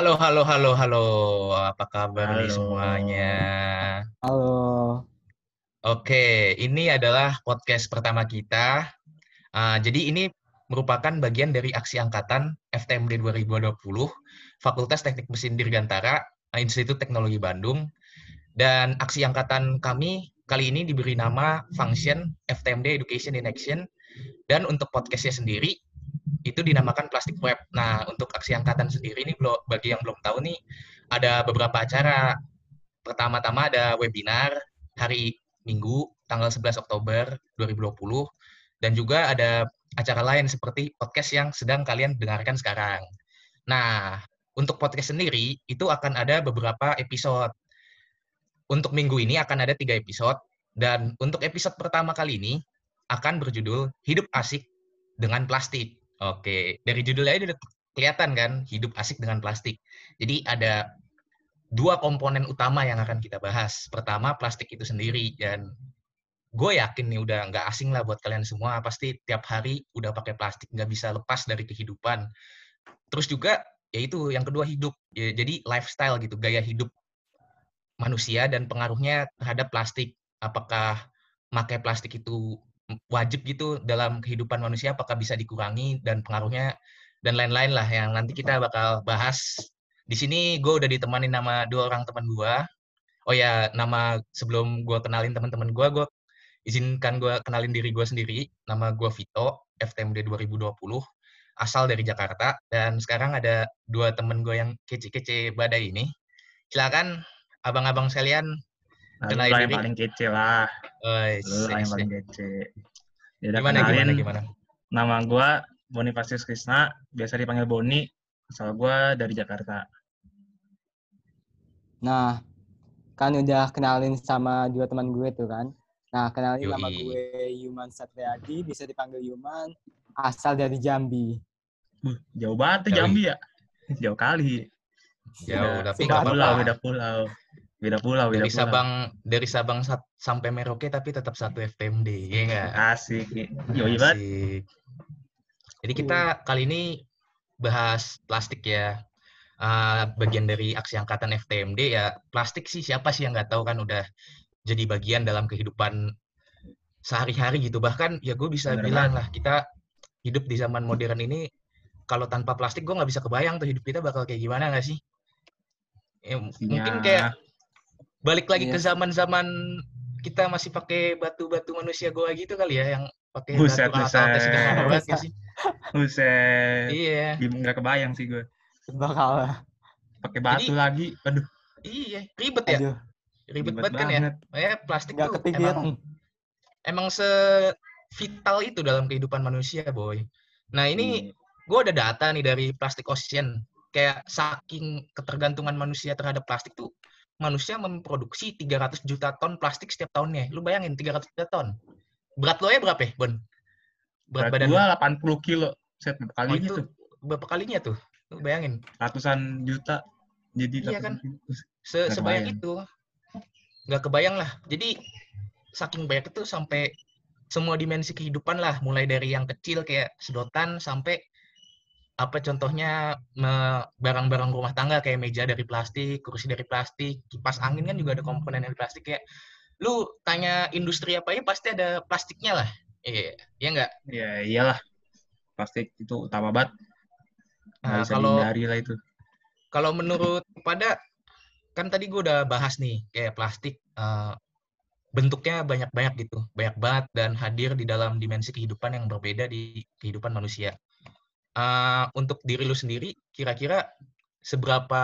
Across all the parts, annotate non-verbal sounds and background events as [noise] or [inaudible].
Halo, halo, halo, halo. Apa kabar nih Halo. semuanya? Halo. Oke, ini adalah podcast pertama kita. Ah, jadi ini merupakan bagian dari aksi angkatan FTMD 2020, Fakultas Teknik Mesin Dirgantara, Institut Teknologi Bandung. Dan aksi angkatan kami kali ini diberi nama Function FTMD Education in Action. Dan untuk podcastnya sendiri, itu dinamakan plastik web. Nah, untuk aksi angkatan sendiri ini bagi yang belum tahu nih ada beberapa acara. Pertama-tama ada webinar hari Minggu tanggal 11 Oktober 2020 dan juga ada acara lain seperti podcast yang sedang kalian dengarkan sekarang. Nah, untuk podcast sendiri itu akan ada beberapa episode. Untuk minggu ini akan ada tiga episode dan untuk episode pertama kali ini akan berjudul Hidup Asik dengan Plastik. Oke, dari judulnya aja udah kelihatan kan, hidup asik dengan plastik. Jadi ada dua komponen utama yang akan kita bahas. Pertama, plastik itu sendiri. Dan gue yakin nih udah nggak asing lah buat kalian semua. Pasti tiap hari udah pakai plastik, nggak bisa lepas dari kehidupan. Terus juga, yaitu yang kedua hidup. Ya, jadi lifestyle gitu, gaya hidup manusia dan pengaruhnya terhadap plastik. Apakah pakai plastik itu wajib gitu dalam kehidupan manusia apakah bisa dikurangi dan pengaruhnya dan lain-lain lah yang nanti kita bakal bahas. Di sini gue udah ditemani nama dua orang teman gue oh ya nama sebelum gue kenalin teman-teman gue gue izinkan gue kenalin diri gue sendiri. Nama gue Vito FTMD 2020 asal dari Jakarta. Dan sekarang ada dua temen gue yang kece-kece badai ini. Silakan abang-abang sekalian Lu lah yang paling kece lah. Oh, Lu yang paling kece. Ya udah gimana kenalin, gimana gimana Nama gua Bonifacius Krisna, biasa dipanggil Boni. Asal gua dari Jakarta. Nah, kan udah kenalin sama dua teman gue tuh kan. Nah, kenalin nama Yoi. gue Yuman Satriadi, bisa dipanggil Yuman, asal dari Jambi. Uh, jauh banget tuh. Jambi ya. Jauh kali. Jauh, Beda- tapi pulau, apa-apa. beda pulau. Beda pulau, beda dari pulau. Sabang dari Sabang sat- sampai Merauke tapi tetap satu FTMD ya enggak Asik. Yoi banget. Asik. jadi kita kali ini bahas plastik ya Ah, bagian dari aksi angkatan FTMD ya plastik sih siapa sih yang nggak tahu kan udah jadi bagian dalam kehidupan sehari-hari gitu bahkan ya gue bisa Bener bilang lah kita hidup di zaman modern ini kalau tanpa plastik gue nggak bisa kebayang tuh hidup kita bakal kayak gimana nggak sih Ya, mungkin Ya, kayak balik lagi Iya. ke zaman-zaman kita masih pakai batu-batu manusia goa gitu kali ya yang pakai Buset, batu buset. sederhana banget nggak sih? Buset. Iya, Nggak kebayang sih gue. Bakal, Pakai batu Jadi- lagi. Aduh, iya, ribet ya, aduh, ribet, ribet banget kan ya. Ya plastik nggak tuh kepikiran. emang emang se vital itu dalam kehidupan manusia, boy. Nah ini Iya. gue ada data nih dari Plastic Ocean. Kayak saking ketergantungan manusia terhadap plastik tuh, manusia memproduksi 300 juta ton plastik setiap tahunnya. Lu bayangin 300 juta ton. Berat lo ya berapa ya, Bon? Berat, Berat badan gua lu? 80 kilo. Set berapa Oh, kalinya itu tuh? berapa kalinya tuh? Lu bayangin. Ratusan juta. Jadi Iya kan? Se sebanyak itu. Nggak kebayang lah. Jadi saking banyak itu sampai semua dimensi kehidupan lah, mulai dari yang kecil kayak sedotan sampai apa contohnya barang-barang rumah tangga kayak meja dari plastik, kursi dari plastik, kipas angin kan juga ada komponen dari plastik kayak lu tanya industri apa ya pasti ada plastiknya lah. Iya, iya nggak? Ya iyalah. Plastik itu utama banget. Nah, bisa kalau lah itu. Kalau menurut pada kan tadi gue udah bahas nih kayak plastik eh, bentuknya banyak-banyak gitu, banyak banget dan hadir di dalam dimensi kehidupan yang berbeda di kehidupan manusia. Eh, untuk diri lu sendiri, kira-kira seberapa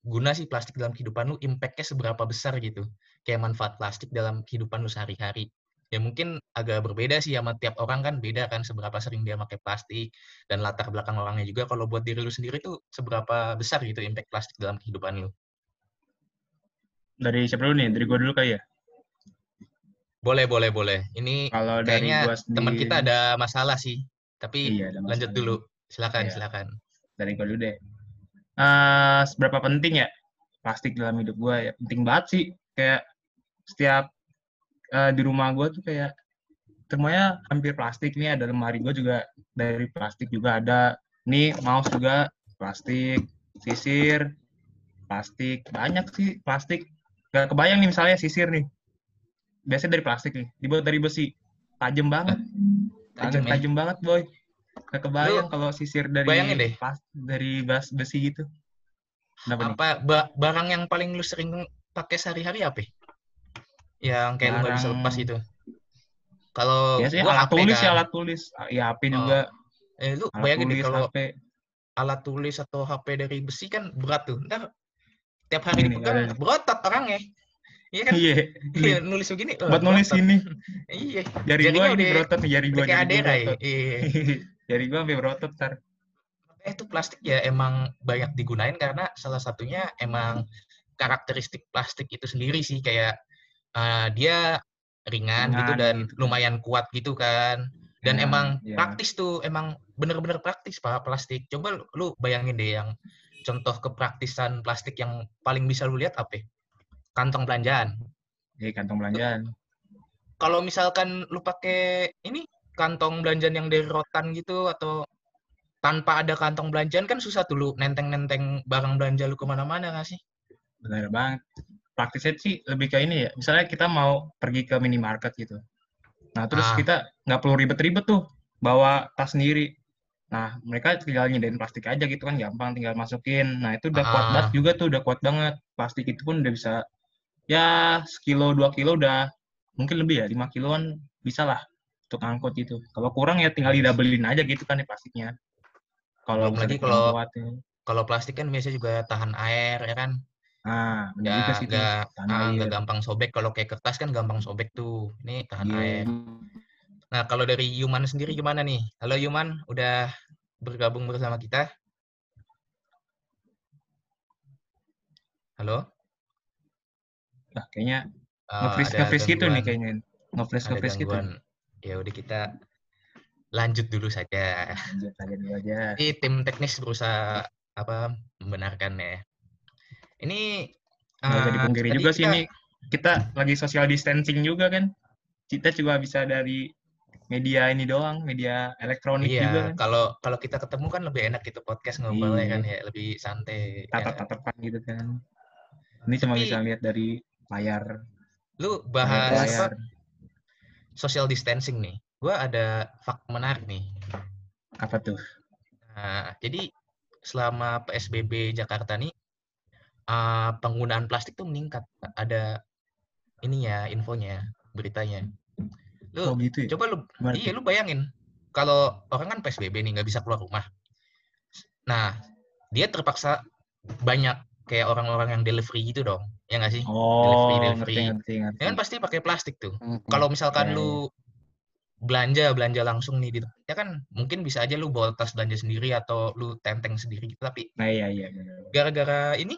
guna sih plastik dalam kehidupan lu? Impact-nya seberapa besar gitu? Kayak manfaat plastik dalam kehidupan lu sehari-hari. Ya mungkin agak berbeda sih sama tiap orang kan beda kan seberapa sering dia pakai plastik dan latar belakang orangnya juga kalau buat diri lu sendiri tuh seberapa besar gitu impact plastik dalam kehidupan lu Dari siapa dulu nih? Dari gua dulu kali ya. boleh boleh boleh ini Kalau dari kayaknya teman kita ada masalah sih tapi Iya, lanjut dulu silakan Iya. silakan Dari gua dulu deh. Eh, seberapa penting ya plastik dalam hidup gua ya? Penting banget sih. Kayak setiap eh, di rumah gua tuh kayak semuanya hampir plastik nih ada lemari gua juga dari plastik juga ada nih mouse juga plastik sisir, plastik, banyak sih plastik. Gak kebayang nih misalnya sisir nih. Biasanya dari plastik nih, dibuat dari besi. Tajam banget. Tajam Tajam, ya? tajam banget, boy. Gak kebayang kalau sisir dari bayangin deh. pas, dari bas besi gitu. Kenapa nih? Apa ba- barang yang paling lu sering pakai sehari-hari apa? Yang kayak lu nggak bisa Barang- lepas itu. Kalau Biasanya gua alat HP tulis ya, kan. alat tulis. Ya HP Oh, juga. Eh, lu Alat bayangin deh tulis, kalau HP. alat tulis atau HP dari besi kan berat tuh. Ntar tiap hari Ini, dipegang ada. berotot orangnya. Iya kan? Iya. [laughs] Iya, nulis begini. wah, Buat nulis ini. Iya. Jari Jarinya gua ini berotot jari gua. Kayak Adera ya. Iya. [laughs] jari gua sampai berotot ntar. Makanya itu plastik ya emang banyak digunain karena salah satunya emang karakteristik plastik itu sendiri sih kayak eh, dia ringan, gitu dan lumayan kuat gitu kan. Dan Nah, emang iya. praktis tuh, emang bener-bener praktis Pak plastik. Coba lu, lu bayangin deh yang contoh kepraktisan plastik yang paling bisa lu lihat apa? ya? Kantong belanjaan. Iya, kantong belanjaan. Kalau misalkan lu pakai ini kantong belanjaan yang dari rotan gitu atau tanpa ada kantong belanjaan kan susah tuh lu nenteng-nenteng barang belanja lu ke mana-mana nggak sih? Benar banget. Praktisnya sih lebih ke ini ya. Misalnya kita mau pergi ke minimarket gitu. Nah, terus Ah. kita nggak perlu ribet-ribet tuh bawa tas sendiri. Nah, mereka tinggal nyediain plastik aja gitu kan, gampang tinggal masukin. Nah, itu udah kuat Ah. banget juga tuh, udah kuat banget. Plastik itu pun udah bisa, ya sekilo, dua kilo udah, mungkin lebih ya, lima kiloan bisa lah untuk angkut gitu. Kalau kurang ya tinggal didabelin aja gitu kan ya plastiknya. Kalau lagi kalau- kuat ya. Kalau plastik kan biasanya juga tahan air ya kan? Nah, benar juga sih tahan ah, air. gampang sobek. Kalau kayak kertas kan gampang sobek tuh. Ini tahan Iya. air. Nah, kalau dari Yuman sendiri gimana nih? Halo Yuman, udah bergabung bersama kita? Halo? Nah, kayaknya Eh, nge-freeze nge-freeze gitu nih kayaknya. Nge-freeze nge-freeze gitu. Ya udah kita lanjut dulu saja. Lanjut aja dulu aja. Ini tim teknis berusaha apa membenarkan ya. Ini Nggak usah eh, dipungkiri tadi juga sih kita- ini kita lagi social distancing juga kan. Kita juga bisa dari media ini doang, media elektronik Iya, juga kan. kalau kalau kita ketemu kan lebih enak gitu podcast ngobrolnya Iya. kan ya, lebih santai. ya. Tatap-tatapan gitu kan. Ini cuma Tapi- bisa lihat dari layar, Lu bahas layar. Social distancing nih. Gua ada fakta menarik nih. Apa tuh? Nah, jadi selama PSBB Jakarta nih eh, penggunaan plastik tuh meningkat. Ada ininya, infonya, beritanya. Oh Lu gitu ya? coba lu Iya, tuh? lu bayangin. Kalau orang kan PSBB nih, nggak bisa keluar rumah. Nah, dia terpaksa banyak kayak orang-orang yang delivery gitu dong. Ya nggak sih? Oh, delivery, delivery. ngerti, ngerti. Ya kan pasti pakai plastik tuh. Ngerti. Kalau misalkan Iya, lu belanja, belanja langsung nih, gitu. ya kan mungkin bisa aja lu bawa tas belanja sendiri atau lu tenteng sendiri gitu. Tapi Nah, iya, iya. benar. gara-gara ini,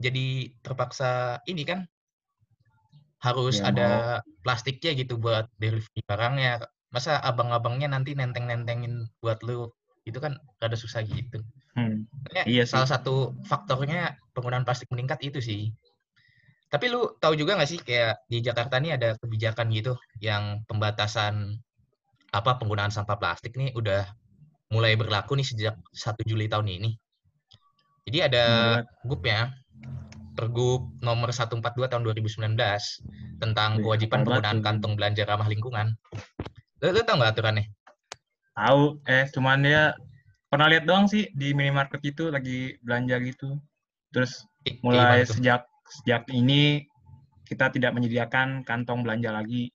jadi terpaksa ini kan, harus Ya, ada plastiknya gitu buat delivery barangnya. Masa abang-abangnya nanti nenteng-nentengin buat lu, itu kan rada susah gitu. Hmm. Iya sih. salah satu faktornya penggunaan plastik meningkat itu sih. Tapi lu tahu juga nggak sih kayak di Jakarta nih ada kebijakan gitu yang pembatasan apa penggunaan sampah plastik nih udah mulai berlaku nih sejak 1 Juli tahun ini. Jadi ada Bener GUP ya, Pergub nomor 142 tahun 2019 tentang Wih, kewajiban penggunaan kantong belanja ramah lingkungan. Lu, lu tahu nggak aturannya? Tahu, eh cuman ya pernah lihat doang sih di minimarket itu lagi belanja gitu. Terus mulai gimana sejak sejak ini kita tidak menyediakan kantong belanja lagi.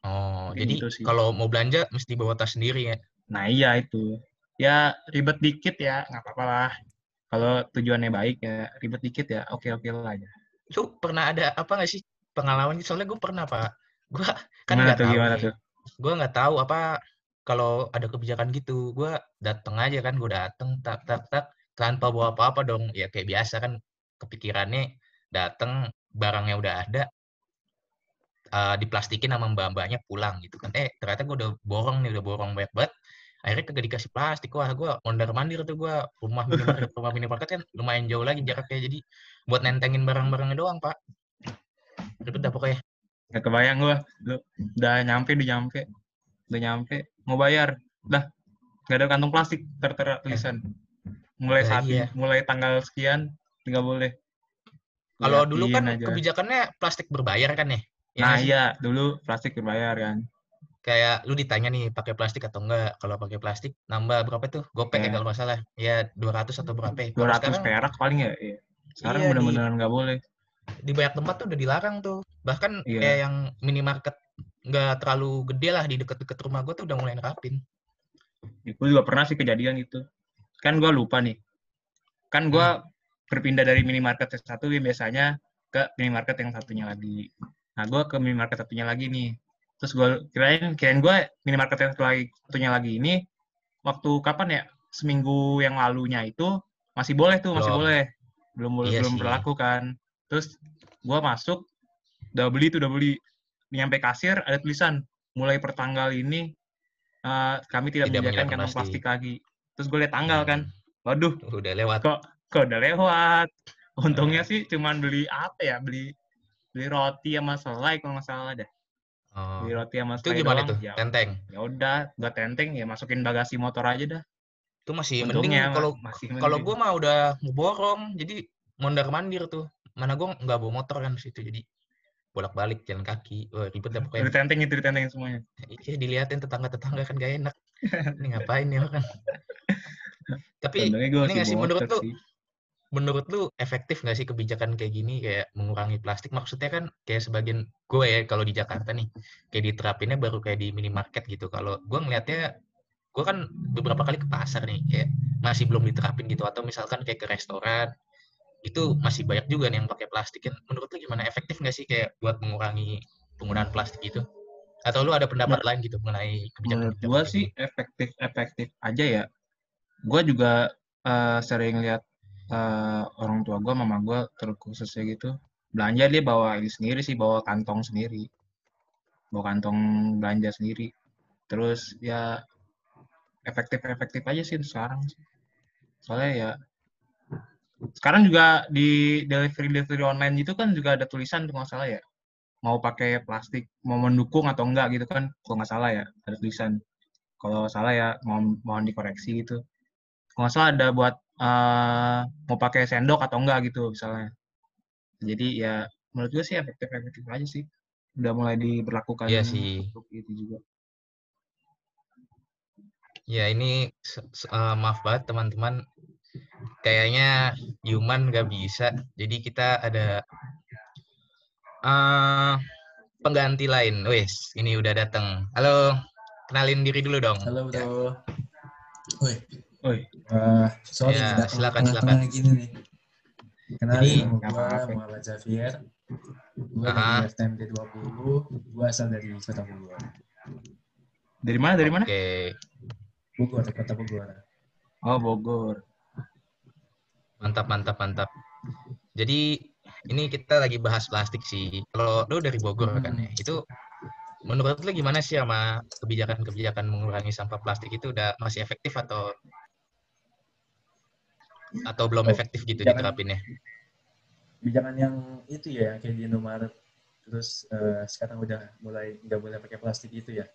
Oh, jadi gitu sih. kalau mau belanja mesti bawa tas sendiri ya. Nah iya itu. Ya ribet dikit ya, nggak apa-apa lah. Kalau tujuannya baik ya ribet dikit ya oke-oke lah aja. Lu pernah ada apa nggak sih pengalaman? Soalnya gue pernah pak. Gue kan nggak tahu gimana tuh? Gue nggak tahu apa kalau ada kebijakan gitu. Gue dateng aja kan, gue dateng tak tak tak tanpa bawa apa-apa dong. Ya kayak biasa kan kepikirannya dateng barangnya udah ada eh, diplastikin sama mbak-mbaknya pulang gitu kan. Eh ternyata gue udah borong nih, udah borong banyak banget. Akhirnya kagak dikasih plastik. Wah gue mondar mandir tuh gue rumah minimarket [laughs] rumah minimarket kan lumayan jauh lagi jaraknya. Jadi buat nentengin barang-barangnya doang pak. Ribet dah pokoknya. Gak kebayang. Lu udah nyampe, udah nyampe. Udah nyampe, mau bayar. Dah, gak ada kantong plastik tertera tulisan. Mulai saat iya. mulai tanggal sekian nggak boleh. Kalau dulu kan aja. kebijakannya plastik berbayar kan ya? Ya Nah iya, dulu plastik berbayar kan. Kayak lu ditanya nih pakai plastik atau enggak. Kalau pakai plastik nambah berapa tuh? Gopek ya Iya. kalau nggak salah. Ya 200 atau berapa ya? Kalau 200 sekarang perak paling ya. Iya. Sekarang Iya, benar-benar nggak boleh. di banyak tempat tuh udah dilarang tuh. Bahkan Iya. kayak yang minimarket nggak terlalu gede lah di deket-deket rumah gue tuh udah mulai nerapin. Gue juga pernah sih kejadian itu. Kan gue lupa nih. Kan gue Hmm. berpindah dari minimarket yang satu yang biasanya ke minimarket yang satunya lagi. Nah, gue ke minimarket satunya lagi nih. Terus gue kirain, kirain gue minimarket yang satu lagi, satunya lagi ini waktu kapan ya? Seminggu yang lalunya itu masih boleh tuh, masih Belum. boleh. Belum Iya belum sih. berlaku kan. Terus gue masuk, udah beli tuh, udah beli. Nyampe kasir ada tulisan mulai pertanggal ini eh, kami tidak, Tidak menyediakan kantong plastik lagi. Terus gue lihat tanggal kan, waduh Udah lewat. kok kok udah lewat. Untungnya Ah. sih cuman beli apa ya, beli beli roti sama selai kalau nggak salah dah. Oh. Beli roti sama Itu selai gimana doang. tuh? Ya, Tenteng. ya udah, gua tenteng ya masukin bagasi motor aja dah. Itu masih mending Untungnya kalau masih kalau mending. gue mah udah mau borong, jadi mondar mandir tuh. Mana gue nggak bawa motor kan situ, jadi bolak-balik jalan kaki. Wah, ribet dah pokoknya. ditenteng itu ditenteng semuanya. Iya, diliatin tetangga-tetangga kan gak enak. Ini ngapain ya kan? Tapi ini nggak sih menurut lu, sih. menurut lu efektif nggak sih kebijakan kayak gini kayak mengurangi plastik? Maksudnya kan kayak sebagian gue ya kalau di Jakarta nih kayak diterapinnya baru kayak di minimarket gitu. Kalau gue ngelihatnya gue kan beberapa kali ke pasar nih kayak masih belum diterapin gitu atau misalkan kayak ke restoran itu masih banyak juga nih yang pakai plastik kan menurut lu gimana efektif nggak sih kayak buat mengurangi penggunaan plastik itu atau lu ada pendapat lain gitu mengenai kebijakan gua sih efektif efektif aja ya. Gua juga eh, sering lihat eh, orang tua gua, mama gua terkhususnya gitu belanja dia bawa ini sendiri sih, bawa kantong sendiri, bawa kantong belanja sendiri. Terus ya efektif efektif aja sih sekarang. Soalnya ya sekarang juga di delivery delivery online itu kan juga ada tulisan tuh nggak salah ya mau pakai plastik mau mendukung atau enggak gitu kan kalau nggak salah ya ada tulisan. Kalau salah ya mohon mohon dikoreksi gitu. Kalau nggak salah ada buat eh, mau pakai sendok atau enggak gitu misalnya. Jadi ya menurut gue sih efektif efektif aja sih. Udah mulai diberlakukan Iya sih. untuk itu juga. Ya ini eh, maaf banget teman-teman, kayaknya human nggak bisa. Jadi kita ada eh pengganti lain. Wes, ini udah datang. Halo, kenalin diri dulu dong. Halo Ya. bro. Woi, Woi, wah, sorry Ya, silakan, tengah-tengah gini nih. Kenalin Jadi, nama gua. Muhammad Javier. Gua Ah. dari FTMD 20, gua asal dari Kota Bogor. dari mana dari mana Oke, Bogor, Kota Bogor. oh Bogor mantap, mantap, mantap. Jadi ini kita lagi bahas plastik sih. Kalau lu dari Bogor kan ya, itu menurut lu gimana sih sama kebijakan-kebijakan mengurangi sampah plastik itu udah masih efektif atau atau belum Oh, efektif gitu jangan- diterapinnya? Kebijakan yang itu ya, kayak di Indomaret. Terus eh, sekarang udah mulai nggak boleh pakai plastik itu ya.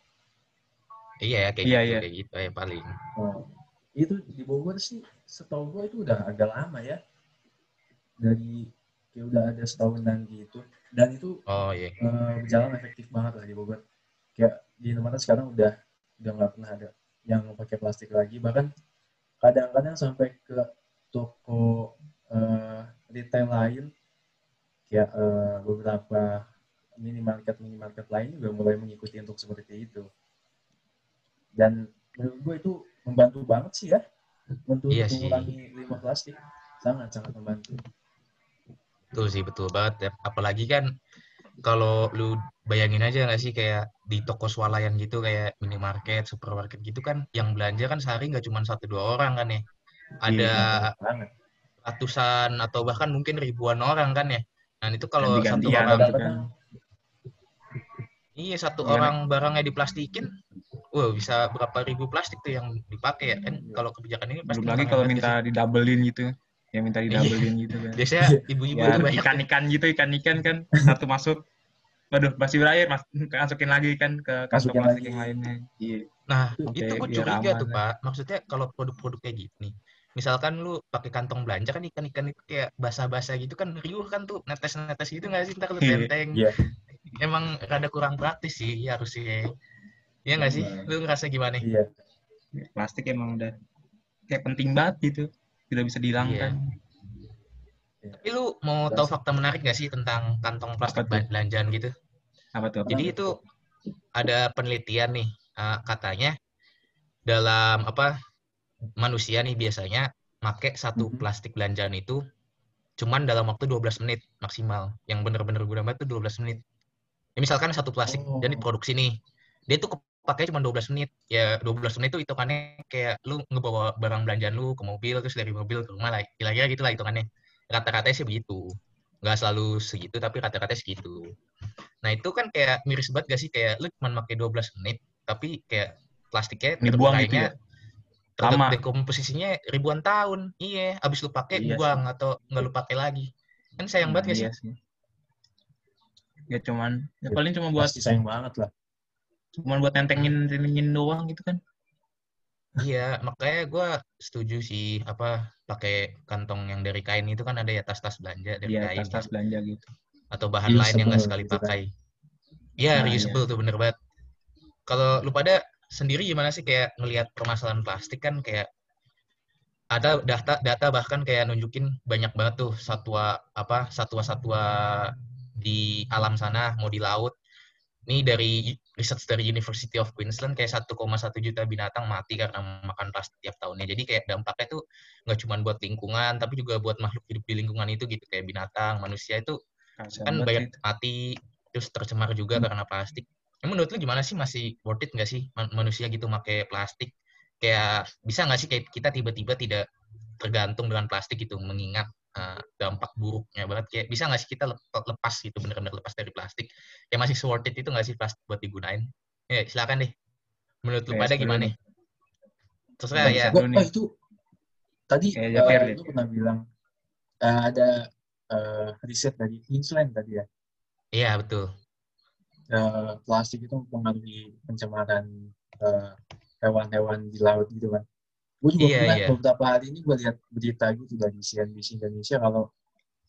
Iya ya kayak Iya, gitu, iya. kayak gitu ya paling. Oh, itu di Bogor sih setahu gua itu udah agak lama ya. Dari kayak udah ada setahunan gitu. Dan itu Oh iya. eh, berjalan efektif banget lah di Bogor. Kayak di Indomaret sekarang udah udah nggak pernah ada yang pakai plastik lagi. Bahkan kadang-kadang sampai ke toko eh, retail lain, kayak eh, beberapa minimarket minimarket lain juga mulai mengikuti untuk seperti itu. Dan menurut gue itu membantu banget sih ya untuk Iya mengurangi limbah plastik. Sangat sangat membantu. Betul sih, betul banget ya. Apalagi kan kalau lu bayangin aja nggak sih kayak di toko swalayan gitu kayak minimarket, supermarket gitu kan yang belanja kan sehari nggak cuma satu dua orang kan ya. Ada Iya, ratusan atau bahkan mungkin ribuan orang kan ya. Nah itu kalau satu Ganti-gantian orang, kan. Iya satu Iya. orang barangnya diplastikin, wah bisa berapa ribu plastik tuh yang dipakai ya kan? Iya. Kalau kebijakan ini pasti lagi kalau minta didabelin gitu ya minta Iya. didabelin gitu kan Biasanya ibu-ibu ya banyak. ikan-ikan gitu ikan-ikan kan satu masuk waduh masih berair mas masukin lagi kan ke kantong plastik yang lainnya iya Nah, Oke, itu gue curiga aman tuh. Pak. Maksudnya kalau produk-produk kayak gini, misalkan lu pakai kantong belanja kan ikan-ikan itu kayak basah-basah gitu kan riuh kan tuh netes-netes gitu nggak sih ntar lu Iya. tenteng Iya. emang rada kurang praktis sih harusnya Iya nggak sih lu ngerasa gimana Iya. plastik emang udah kayak penting banget gitu tidak bisa dihilangkan tapi lu mau tahu fakta menarik nggak sih tentang kantong plastik Apa belanjaan gitu apa tuh Jadi itu ada penelitian nih eh, katanya dalam apa manusia nih biasanya make satu Mhm. plastik belanjaan itu cuman dalam waktu 12 menit maksimal. Yang bener-bener guna banget tuh 12 menit. Ya, misalkan satu plastik Oh. dan diproduksi nih. Dia tuh kepake cuma 12 menit. Ya 12 menit itu hitungannya kayak lu ngebawa barang belanjaan lu ke mobil terus dari mobil ke rumah lah. Kira-kira gitu lah hitungannya. Rata-ratanya sih begitu. Nggak selalu segitu tapi rata-ratanya segitu. Nah itu kan kayak miris banget gak sih kayak lu cuma pakai 12 menit tapi kayak plastiknya Dibuang gitu ya? Lama. dekomposisinya ribuan tahun. Iya, abis lu pakai Iya buang atau nggak lu pakai lagi. Kan sayang banget gak sih? Iya sih. Ya cuman, ya paling cuma buat Pasti sayang banget lah. Cuman buat nentengin nentengin doang gitu kan. Iya, makanya gua setuju sih apa pakai kantong yang dari kain itu kan ada ya tas-tas belanja dari Iya, kain tas-tas belanja gitu. atau bahan lain yang Reusable sekali gitu kan. pakai. Iya, Nah, reusable tuh bener banget. Kalau lu pada sendiri gimana sih kayak ngelihat permasalahan plastik kan kayak ada data data bahkan kayak nunjukin banyak banget tuh satwa apa satwa-satwa di alam sana mau di laut. Ini dari research dari University of Queensland kayak 1,1 juta binatang mati karena makan plastik tiap tahunnya. Jadi kayak dampaknya tuh nggak cuma buat lingkungan tapi juga buat makhluk hidup di lingkungan itu gitu kayak binatang, manusia itu kan banyak sih. mati terus tercemar juga Hmm. karena plastik. Ya, menurut lu gimana sih masih worth it nggak sih man- manusia gitu pakai plastik? Kayak bisa nggak sih kayak kita tiba-tiba tidak tergantung dengan plastik gitu mengingat uh, dampak buruknya banget kayak bisa nggak sih kita lep- lepas gitu bener-bener lepas dari plastik? Kayak masih worth it itu nggak sih plastik buat digunain? Ya silakan deh. Menurut lu pada gimana? nih. Nggak ya. Gua, oh, itu tadi eh, Jafir deh. lu pernah bilang eh, ada eh, riset dari Queensland tadi ya. Iya betul. eh, plastik itu mempengaruhi pencemaran eh, hewan-hewan di laut gitu kan. Gue juga Iya, pernah iya. beberapa hari ini gue lihat berita gitu dari CNBC Indonesia kalau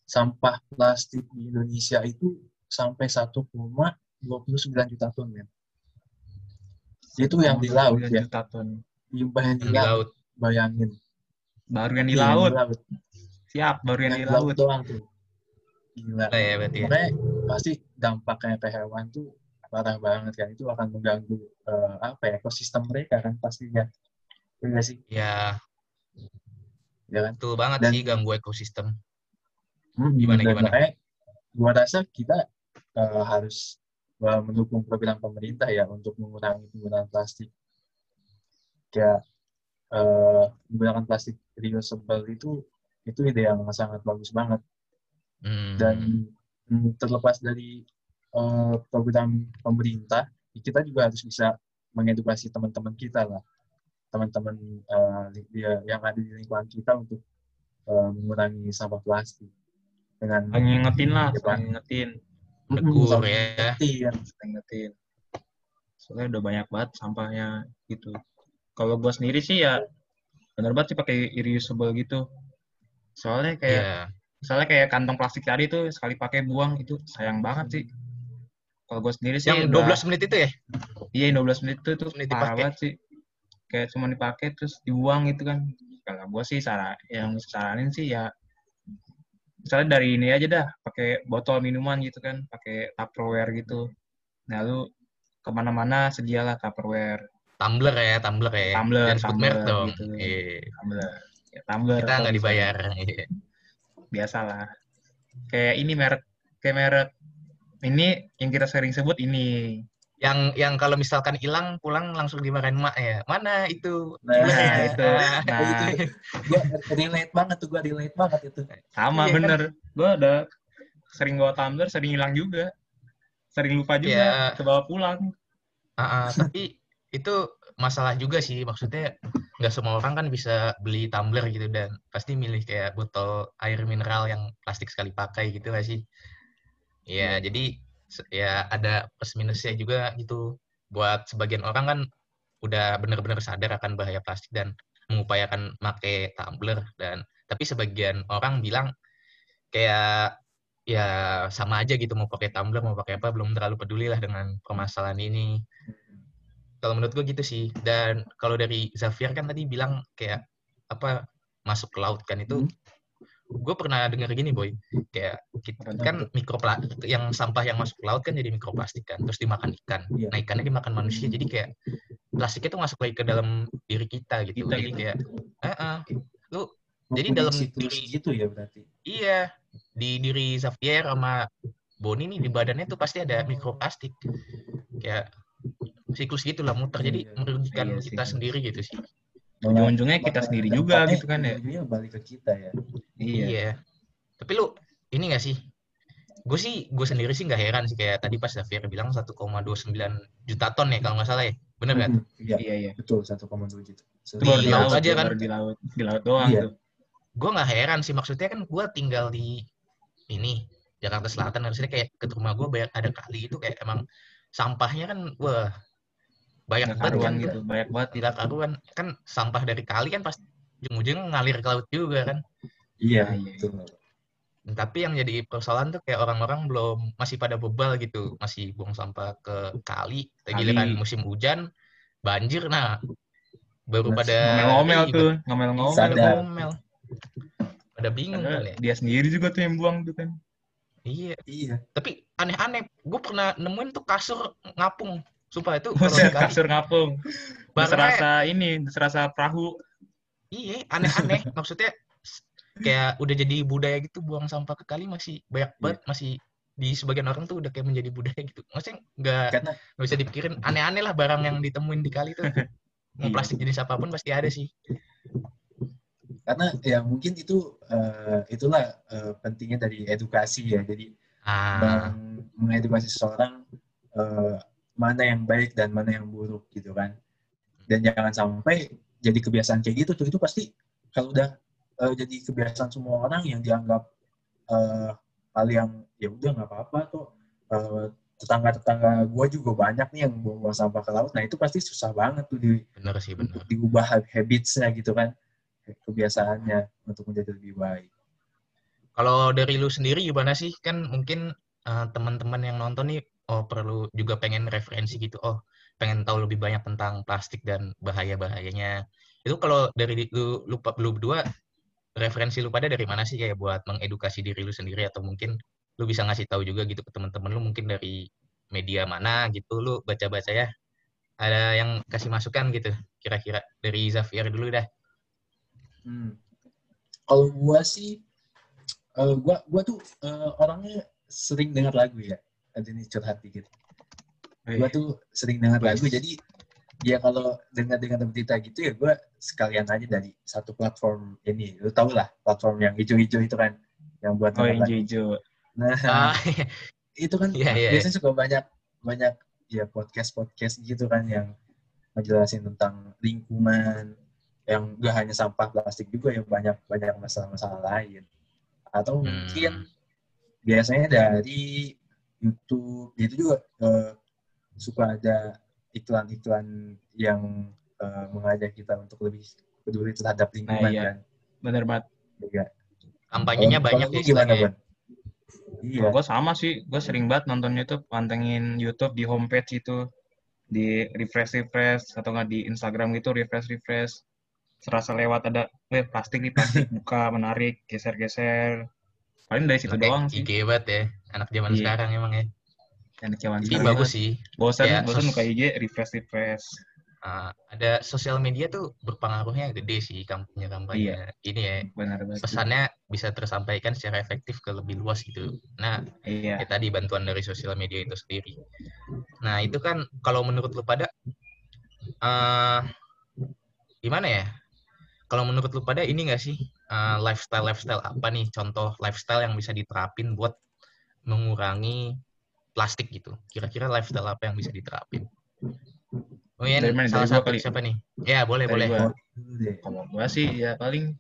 sampah plastik di Indonesia itu sampai 1,29 juta ton men. Itu yang di laut 29 ya, juta ton. limbah yang di Yang di laut, laut. bayangin. Baru yang di Iya, laut. laut. Siap, baru yang Yang di laut laut. doang tuh. Gila. Nah, ya berarti ya. Makanya pasti dampaknya ke hewan tuh parah banget kan. Itu akan mengganggu eh, apa ya ekosistem mereka kan pastinya. Iya sih? Ya Ya kan? betul banget Dan- sih ganggu ekosistem. Hmm, Gimana, dan gimana? Makanya gua rasa kita eh, harus eh, mendukung program pemerintah ya untuk mengurangi penggunaan plastik. Kayak eh, menggunakan plastik reusable itu itu ide yang sangat bagus banget. Hmm. dan mm, terlepas dari eh, program pemerintah kita juga harus bisa mengedukasi teman-teman kita lah teman-teman eh, dia- yang ada di lingkungan kita untuk eh, mengurangi sampah plastik dengan ngingetin lah, Ya, saling ngingetin. Tegur ya. ngingetin. Soalnya udah banyak banget sampahnya gitu. Kalau gua sendiri sih ya bener banget sih pakai reusable gitu. Soalnya kayak Iya. misalnya kayak kantong plastik tadi tuh sekali pakai buang itu sayang banget sih. Kalau gue sendiri sih Yang udah- 12 menit itu ya? iya 12 menit itu tuh menit parah dipakai. banget sih. Kayak cuma dipakai terus dibuang gitu kan. Kalau gue sih saran yang saranin sih ya misalnya dari ini aja dah pakai botol minuman gitu kan, pakai Tupperware gitu. Nah lu ke mana-mana sedialah Tupperware, Tumbler ya, tumbler ya. Tumbler, Jangan merek tumbler dong. gitu. Iya. tumbler, ya, tumbler. Kita nggak dibayar. Iya. biasalah kayak ini merek kayak merek ini yang kita sering sebut ini Yang yang kalau misalkan hilang pulang langsung dimarahin mak ya. Mana itu? Nah, Tumbler ya? [laughs] itu. Ah. nah itu gua relate banget tuh gua relate banget itu sama Iya kan? bener gue udah sering bawa tumbler sering hilang juga sering lupa juga Iya. ke bawa pulang Ah, ah, tapi itu masalah juga sih. Maksudnya nggak semua orang kan bisa beli tumbler gitu dan pasti milih kayak botol air mineral yang plastik sekali pakai gitu nggak sih? Ya, jadi se- ya ada plus minusnya juga gitu. Buat sebagian orang kan udah benar-benar sadar akan bahaya plastik dan mengupayakan pakai tumbler dan tapi sebagian orang bilang kayak ya sama aja gitu mau pakai tumbler mau pakai apa belum terlalu peduli lah dengan permasalahan ini kalau menurut gue gitu sih dan kalau dari Xavier kan tadi bilang kayak apa masuk ke laut kan itu Hmm. Gue pernah dengar gini boy kayak kita, kan mikroplastik yang sampah yang masuk ke laut kan jadi mikroplastik kan terus dimakan ikan Iya. nah ikannya dimakan manusia jadi kayak plastiknya tuh masuk lagi ke dalam diri kita gitu Kita jadi gitu. kayak eh, eh, lu Jadi dalam diri- gitu ya berarti. iya di diri Xavier sama Boni nih di badannya tuh pasti ada mikroplastik kayak siklus gitu lah muter jadi Iya. merugikan Iya sih. kita sendiri gitu sih Ujung-ujungnya kita sendiri juga gitu kan ya. Balik ke kita ya. Iya. Tapi lu ini gak sih? Gue sih, gue sendiri sih nggak heran sih kayak tadi pas Xavier bilang 1,29 juta ton ya kalau nggak salah ya. Bener kan? Mhm, Iya, Iya, iya. betul 1,2 juta. Baru di Di laut laut aja kan. di laut. Di laut doang Iya. tuh. Gue nggak heran sih maksudnya kan gue tinggal di ini Jakarta Selatan harusnya kayak ke rumah gue banyak ada kali itu kayak emang sampahnya kan wah banyak banget kan gitu, banyak banget. tidak karuan. Kan sampah dari kali kan pas ujung-ujung ngalir ke laut juga kan. Iya, betul. tapi yang jadi persoalan tuh kayak orang-orang belum masih pada bebal gitu. Masih buang sampah ke kali giliran musim hujan banjir. Nah baru Mas, pada Ngomel-ngomel tuh, ngomel-ngomel. ngomel. Pada bingung Padahal kali ya. dia sendiri juga tuh yang buang tuh kan. iya. Iya. tapi aneh-aneh gue pernah nemuin tuh kasur ngapung sumpah itu kalau Buset, di kali kasur ngapung. Serasa ini, serasa perahu. iya aneh-aneh [laughs] maksudnya kayak udah jadi budaya gitu buang sampah ke kali masih banyak Iya. banget masih di sebagian orang tuh udah kayak menjadi budaya gitu maksudnya nggak nggak bisa dipikirin aneh-aneh lah barang yang ditemuin di kali tuh [laughs] mau Iya. plastik jenis apa pun pasti ada sih karena ya mungkin itu eh, itulah eh, pentingnya dari edukasi ya. Jadi ah meng- mengedukasi seseorang eh, mana yang baik dan mana yang buruk gitu kan. Dan jangan sampai jadi kebiasaan kayak gitu tuh itu pasti kalau udah eh, jadi kebiasaan semua orang yang dianggap eh, hal yang ya udah nggak apa-apa tuh eh, tetangga-tetangga gue juga banyak nih yang buang sampah ke laut. Nah itu pasti susah banget tuh di, bener sih bener untuk diubah habitsnya gitu kan kebiasaannya untuk menjadi lebih baik. kalau dari lu sendiri gimana sih kan mungkin eh, teman-teman yang nonton nih oh perlu juga pengen referensi gitu. Oh pengen tahu lebih banyak tentang plastik dan bahaya bahayanya itu kalau dari lu lu, lu berdua referensi lu pada dari mana sih? Kayak buat mengedukasi diri lu sendiri atau mungkin lu bisa ngasih tahu juga gitu ke teman-teman lu mungkin dari media mana gitu. Lu baca-baca ya. Ada yang kasih masukan gitu kira-kira. Dari Xavier dulu dah. Hmm. Kalau gua sih, eh, gua gua tuh eh, orangnya sering dengar lagu ya. Ada ini curhat dikit. Gua tuh sering dengar lagu, jadi ya kalau dengar-dengar berita gitu ya gua sekalian aja dari satu platform ini. Lu tau lah platform yang hijau-hijau itu kan, yang buat Oh, dengar yang lagu. hijau. Nah, ah [laughs] itu kan Iya, iya, biasanya suka banyak banyak ya podcast podcast gitu kan yang ngejelasin tentang lingkungan yang gak hanya sampah plastik juga yang banyak banyak masalah-masalah lain atau Hmm. mungkin biasanya dari YouTube itu juga eh, suka ada iklan-iklan yang eh, mengajak kita untuk lebih peduli terhadap lingkungan iya. kan Bener banget. juga kampanyenya Kalau- banyak ya gimana. Ban? Iya. Kalau gue sama sih, gue sering banget nonton YouTube, pantengin YouTube di homepage itu, di refresh refresh atau nggak di Instagram gitu refresh refresh. Serasa lewat ada, eh plastik nih plastik [laughs] buka menarik geser geser. Paling dari situ doang sih. IG banget ya anak zaman Iya. sekarang emang ya kecewaan Jadi sekarang bagus sih. Bosan, Kayak bosan buka IG refresh refresh. Uh, ada sosial media tuh berpengaruhnya gede sih kampanye-kampanye ini ya. Benar banget. Pesannya bisa tersampaikan secara efektif ke lebih luas gitu. Nah, Iya. ya tadi bantuan dari sosial media itu sendiri. Nah, itu kan kalau menurut lu pada eh gimana ya? Kalau menurut lu pada ini nggak sih eh, lifestyle-lifestyle apa nih contoh lifestyle yang bisa diterapin buat mengurangi plastik gitu. Kira-kira lifestyle apa yang bisa diterapin? Dari mana? salah Dari satu kali. siapa nih? Ya, boleh, Dari boleh. gua. Oh. Kalau gua sih ya paling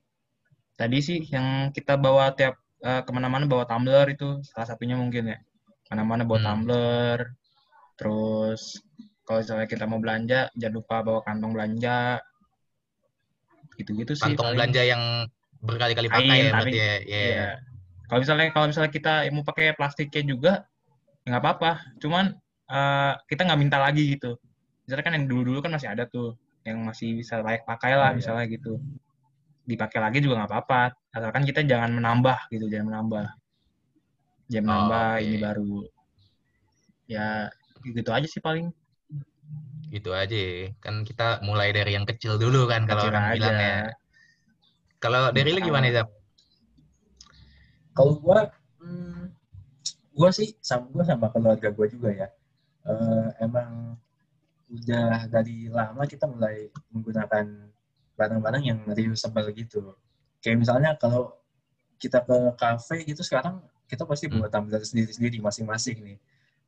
tadi sih yang kita bawa tiap eh, ke mana-mana bawa tumbler itu salah satunya mungkin ya. Ke mana-mana bawa Hmm. tumbler. Terus kalau misalnya kita mau belanja jangan lupa bawa kantong belanja. gitu-gitu sih Kantong paling. belanja yang berkali-kali pakai Kain, ya berarti ya. Iya. Iya. Kalau misalnya kalau misalnya kita mau pakai plastiknya juga ya nggak apa-apa. Cuman eh, kita nggak minta lagi gitu. Misalnya kan yang dulu-dulu kan masih ada tuh yang masih bisa layak pakai lah iya. misalnya gitu. Dipakai lagi juga nggak apa-apa. Asalkan kita jangan menambah gitu, jangan menambah. Jangan Oh, menambah oke. ini baru. Ya gitu aja sih paling. Gitu aja. Kan kita mulai dari yang kecil dulu kan kalau orang aja. bilang ya. Kalau dari lu gimana, Zap? Kalau gua, hmm, gua sih sama gua sama keluarga gua juga ya. Eh, emang udah dari lama kita mulai menggunakan barang-barang yang reusable gitu. Kayak misalnya kalau kita ke kafe gitu sekarang kita pasti Hmm. bawa tumbler sendiri-sendiri masing-masing nih.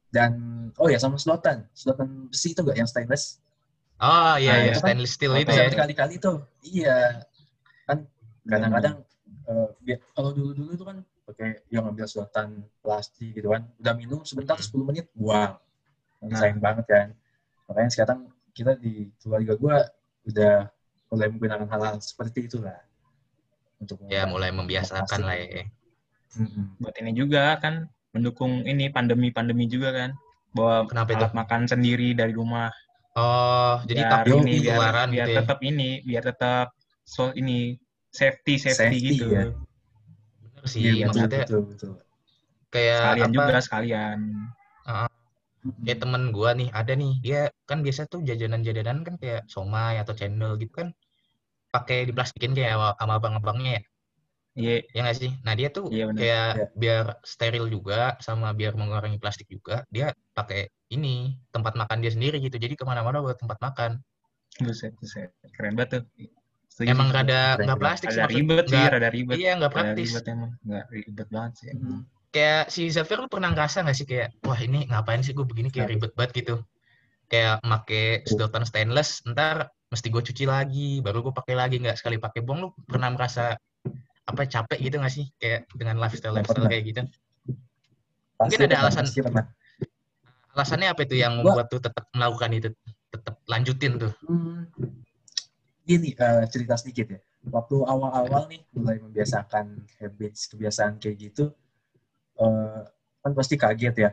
Dan oh ya sama sedotan, sedotan besi itu enggak yang stainless? Oh iya, Ah, iya, iya. stainless steel itu ya. berkali-kali tuh. Iya. Kan kadang-kadang bi- kalau dulu-dulu itu kan pakai yang ngambil sedotan plastik gitu kan. Udah minum sebentar Hmm. 10 menit buang. Kan Nah. Sayang banget kan. Makanya sekarang kita di keluarga gua udah mulai menggunakan hal-hal seperti itulah. Untuk Ya mulai membiasakan lah ya. Mm-mm. Buat ini juga kan mendukung ini pandemi-pandemi juga kan. Bawa Kenapa itu? makan sendiri dari rumah. Oh, jadi biar takut ini biar, ketularan biar gitu ya. tetap ini biar tetap so ini safety safety, Safety, gitu ya. Sih, Iya, betul, maksudnya betul, betul. kayak sekalian apa? juga sekalian Kayak temen gua nih, ada nih, dia kan biasa tuh jajanan-jajanan kan kayak somai atau cendol gitu kan pakai diplastikin kayak sama- sama abang-abangnya ya. iya Ya nggak sih? Nah dia tuh Iya, bener. kayak Iya. biar steril juga sama biar mengurangi plastik juga, dia pakai ini tempat makan dia sendiri gitu. Jadi ke mana-mana buat tempat makan. buset buset keren banget tuh Setuju Emang sih, rada nggak plastik sih rada maksud- ribet sih nggak- rada ribet Iya nggak praktis. ribet emang nggak ribet banget sih Mm. Kayak si Zafir lu pernah ngerasa nggak sih kayak wah ini ngapain sih gue begini kayak ribet banget gitu. Kayak make sedotan stainless, ntar mesti gue cuci lagi, baru gue pakai lagi nggak sekali pakai buang. Lu pernah merasa apa capek gitu nggak sih kayak dengan lifestyle lifestyle kayak gitu? Pasti Mungkin ada pernah, alasan- pasti pernah. Alasannya apa itu yang Gua- membuat tuh tetap melakukan itu, tetap lanjutin tuh? Hmm, Gini, eh, cerita sedikit ya. Waktu awal-awal nih mulai membiasakan habits, kebiasaan kayak gitu, eh, kan pasti kaget ya.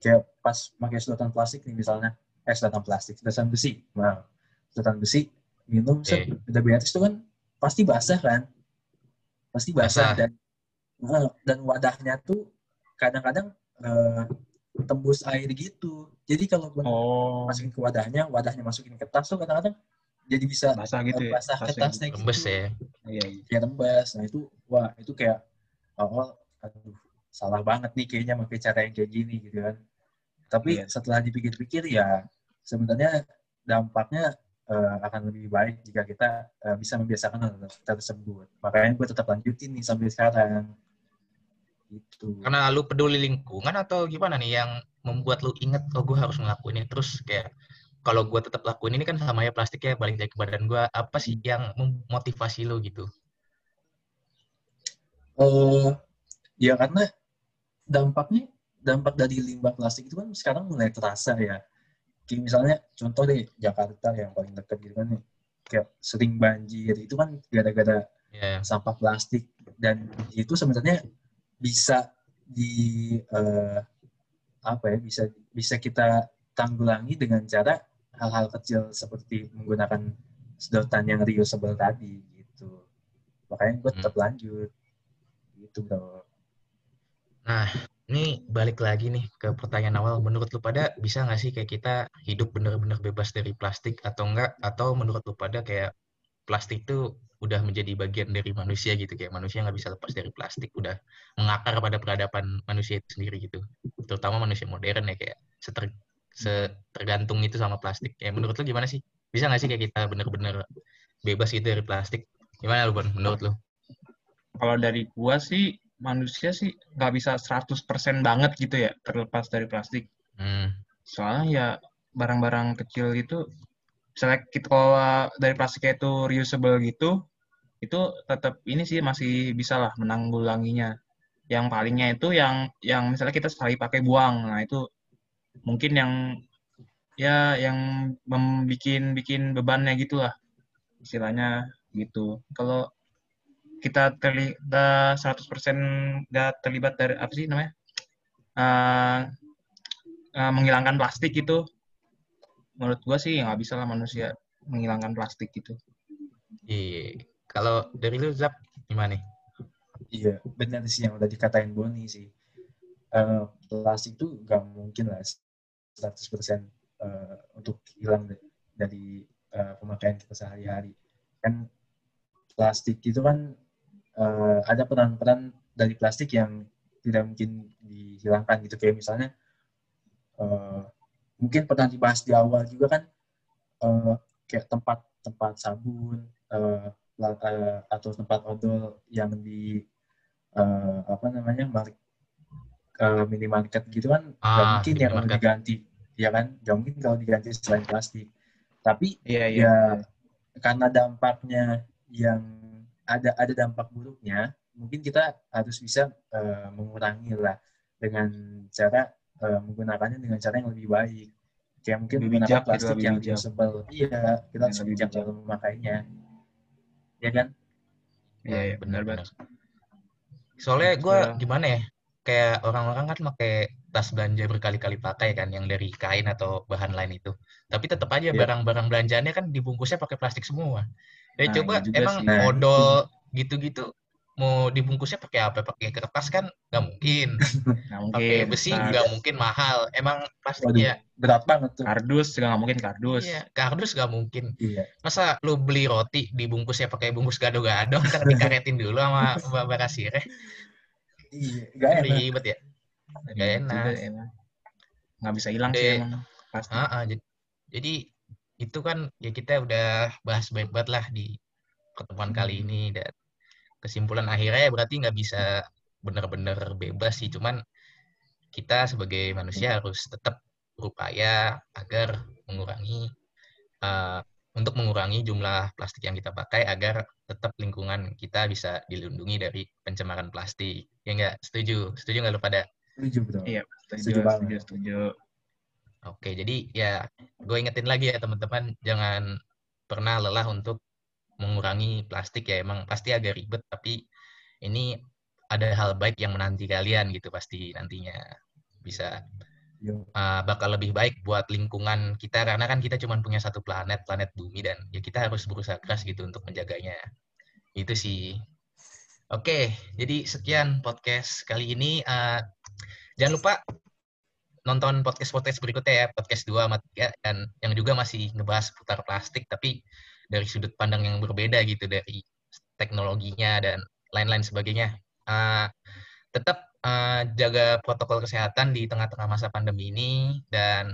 Kayak pas pakai sedotan plastik nih misalnya, eh sedotan plastik, sedotan besi. Nah, sedotan besi, minum, set, Oke. udah beres itu kan pasti basah kan? Pasti basah, Basah. dan eh, dan wadahnya tuh kadang-kadang tembus air gitu. Jadi kalau oh masukin ke wadahnya, wadahnya masukin ke tas tuh kadang-kadang jadi bisa basah gitu ya basah ke tasnya gitu. Rembes ya. iya iya Ya rembes. Nah itu, wah itu kayak awal, aduh salah banget nih kayaknya pakai cara yang kayak gini gitu kan. Tapi Iya. setelah dipikir-pikir ya sebenarnya dampaknya eh, akan lebih baik jika kita eh, bisa membiasakan hal tersebut. Makanya gue tetap lanjutin nih sampai sekarang. Gitu. Karena lu peduli lingkungan atau gimana nih yang membuat lu inget oh gue harus ngelakuin ini terus kayak kalau gue tetap lakuin ini kan sama ya plastiknya balik lagi ke badan gue apa sih yang memotivasi lu gitu Eh, ya karena dampaknya dampak dari limbah plastik itu kan sekarang mulai terasa ya. Kayak misalnya contoh deh Jakarta yang paling dekat gitu kan. Kayak sering banjir itu kan gara-gara ya sampah plastik dan itu sebenarnya bisa di eh, apa ya bisa bisa kita tanggulangi dengan cara hal-hal kecil seperti menggunakan sedotan yang reusable tadi gitu. Makanya gue tetap lanjut. Gitu bro. ini balik lagi nih ke pertanyaan awal. Menurut lu pada bisa nggak sih kayak kita hidup bener-bener bebas dari plastik atau enggak atau menurut lu pada kayak plastik itu udah menjadi bagian dari manusia gitu? Kayak manusia nggak bisa lepas dari plastik udah mengakar pada peradaban manusia itu sendiri gitu. Terutama manusia modern ya kayak seter, tergantung itu sama plastik. Ya menurut lu gimana sih? Bisa nggak sih kayak kita bener-bener bebas gitu dari plastik? Gimana lu Bon menurut lu? Kalau dari gua sih manusia sih nggak bisa 100% banget gitu ya terlepas dari plastik. Hmm. soalnya ya barang-barang kecil itu misalnya kita kalau dari plastiknya itu reusable gitu itu tetap ini sih masih bisa lah menanggulanginya. Yang palingnya itu yang yang misalnya kita sekali pakai buang nah itu mungkin yang ya yang membikin bikin bebannya gitulah istilahnya gitu. Kalau kita terlibat 100% nggak terlibat dari apa sih namanya uh, uh, menghilangkan plastik itu menurut gua sih nggak bisa lah manusia menghilangkan plastik gitu. Iya. Kalau dari lu Zap gimana nih? Iya, benar sih yang udah dikatain Boni sih. Uh, plastik tuh nggak mungkin lah 100% uh, untuk hilang dari uh, pemakaian kita sehari-hari. Kan plastik itu kan uh, ada peran-peran dari plastik yang tidak mungkin dihilangkan gitu kayak misalnya uh, mungkin pernah dibahas di awal juga kan uh, kayak tempat tempat sabun uh, atau tempat odol yang di uh, apa namanya uh, minimarket gitu kan nggak ah, mungkin yang mau diganti ya kan? Nggak mungkin kalau diganti selain plastik. Tapi yeah, yeah. ya karena dampaknya yang ada ada dampak buruknya mungkin kita harus bisa uh, mengurangi lah dengan cara uh, menggunakannya dengan cara yang lebih baik. Kayak mungkin lebih menggunakan bijak, plastik yang lebih sebel iya kita harus bijak dalam memakainya. Ya kan? Iya ya, benar-benar soalnya gue gimana ya kayak orang-orang kan pakai tas belanja berkali-kali pakai kan yang dari kain atau bahan lain itu tapi tetap aja yeah. barang-barang belanjaannya kan dibungkusnya pakai plastik semua ya nah, coba emang sih. odol gitu-gitu mau dibungkusnya pakai apa? Pakai kertas kan nggak mungkin. [laughs] Pakai besi nggak mungkin mahal. Emang plastiknya berat banget tuh. Kardus juga nggak mungkin kardus. Iya, kardus nggak mungkin. Iya. Masa lu beli roti dibungkusnya pakai bungkus gado-gado, ntar dikaretin dulu sama Mbak Kasir Iya, nggak enak. Ribet ya. Nggak enak. Nggak bisa hilang sih emang. Pasti. Uh, uh, jadi, jadi itu kan ya kita udah bahas baik-baik lah di pertemuan kali hmm. ini dan kesimpulan akhirnya berarti nggak bisa benar-benar bebas sih cuman kita sebagai manusia harus tetap berupaya agar mengurangi uh, untuk mengurangi jumlah plastik yang kita pakai agar tetap lingkungan kita bisa dilindungi dari pencemaran plastik. Ya nggak setuju? Setuju nggak lo pada setuju betul iya setuju setuju, setuju, setuju. oke jadi ya gue ingetin lagi ya teman-teman jangan pernah lelah untuk mengurangi plastik ya. Emang pasti agak ribet tapi ini ada hal baik yang menanti kalian gitu pasti nantinya. Bisa uh, bakal lebih baik buat lingkungan kita karena kan kita cuma punya satu planet planet bumi dan ya kita harus berusaha keras gitu untuk menjaganya. Itu sih. Oke jadi sekian podcast kali ini. Uh, jangan lupa nonton podcast-podcast berikutnya ya, podcast 2 sama 3, dan yang juga masih ngebahas putar plastik, tapi dari sudut pandang yang berbeda gitu dari teknologinya dan lain-lain sebagainya. Uh, tetap uh, jaga protokol kesehatan di tengah-tengah masa pandemi ini dan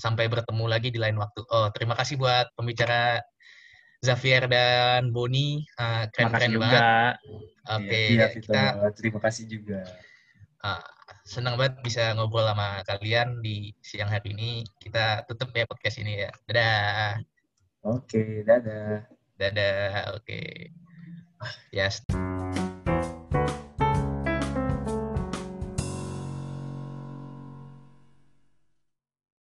sampai bertemu lagi di lain waktu. Oh, terima kasih buat pembicara Xavier dan Boni, uh, keren-keren banget. Oke, okay, iya, ya, kita terima kasih juga. Uh, senang banget bisa ngobrol sama kalian di siang hari ini. Kita tutup ya podcast ini ya. Dadah. Oke, dadah. Dadah, oke. Yes.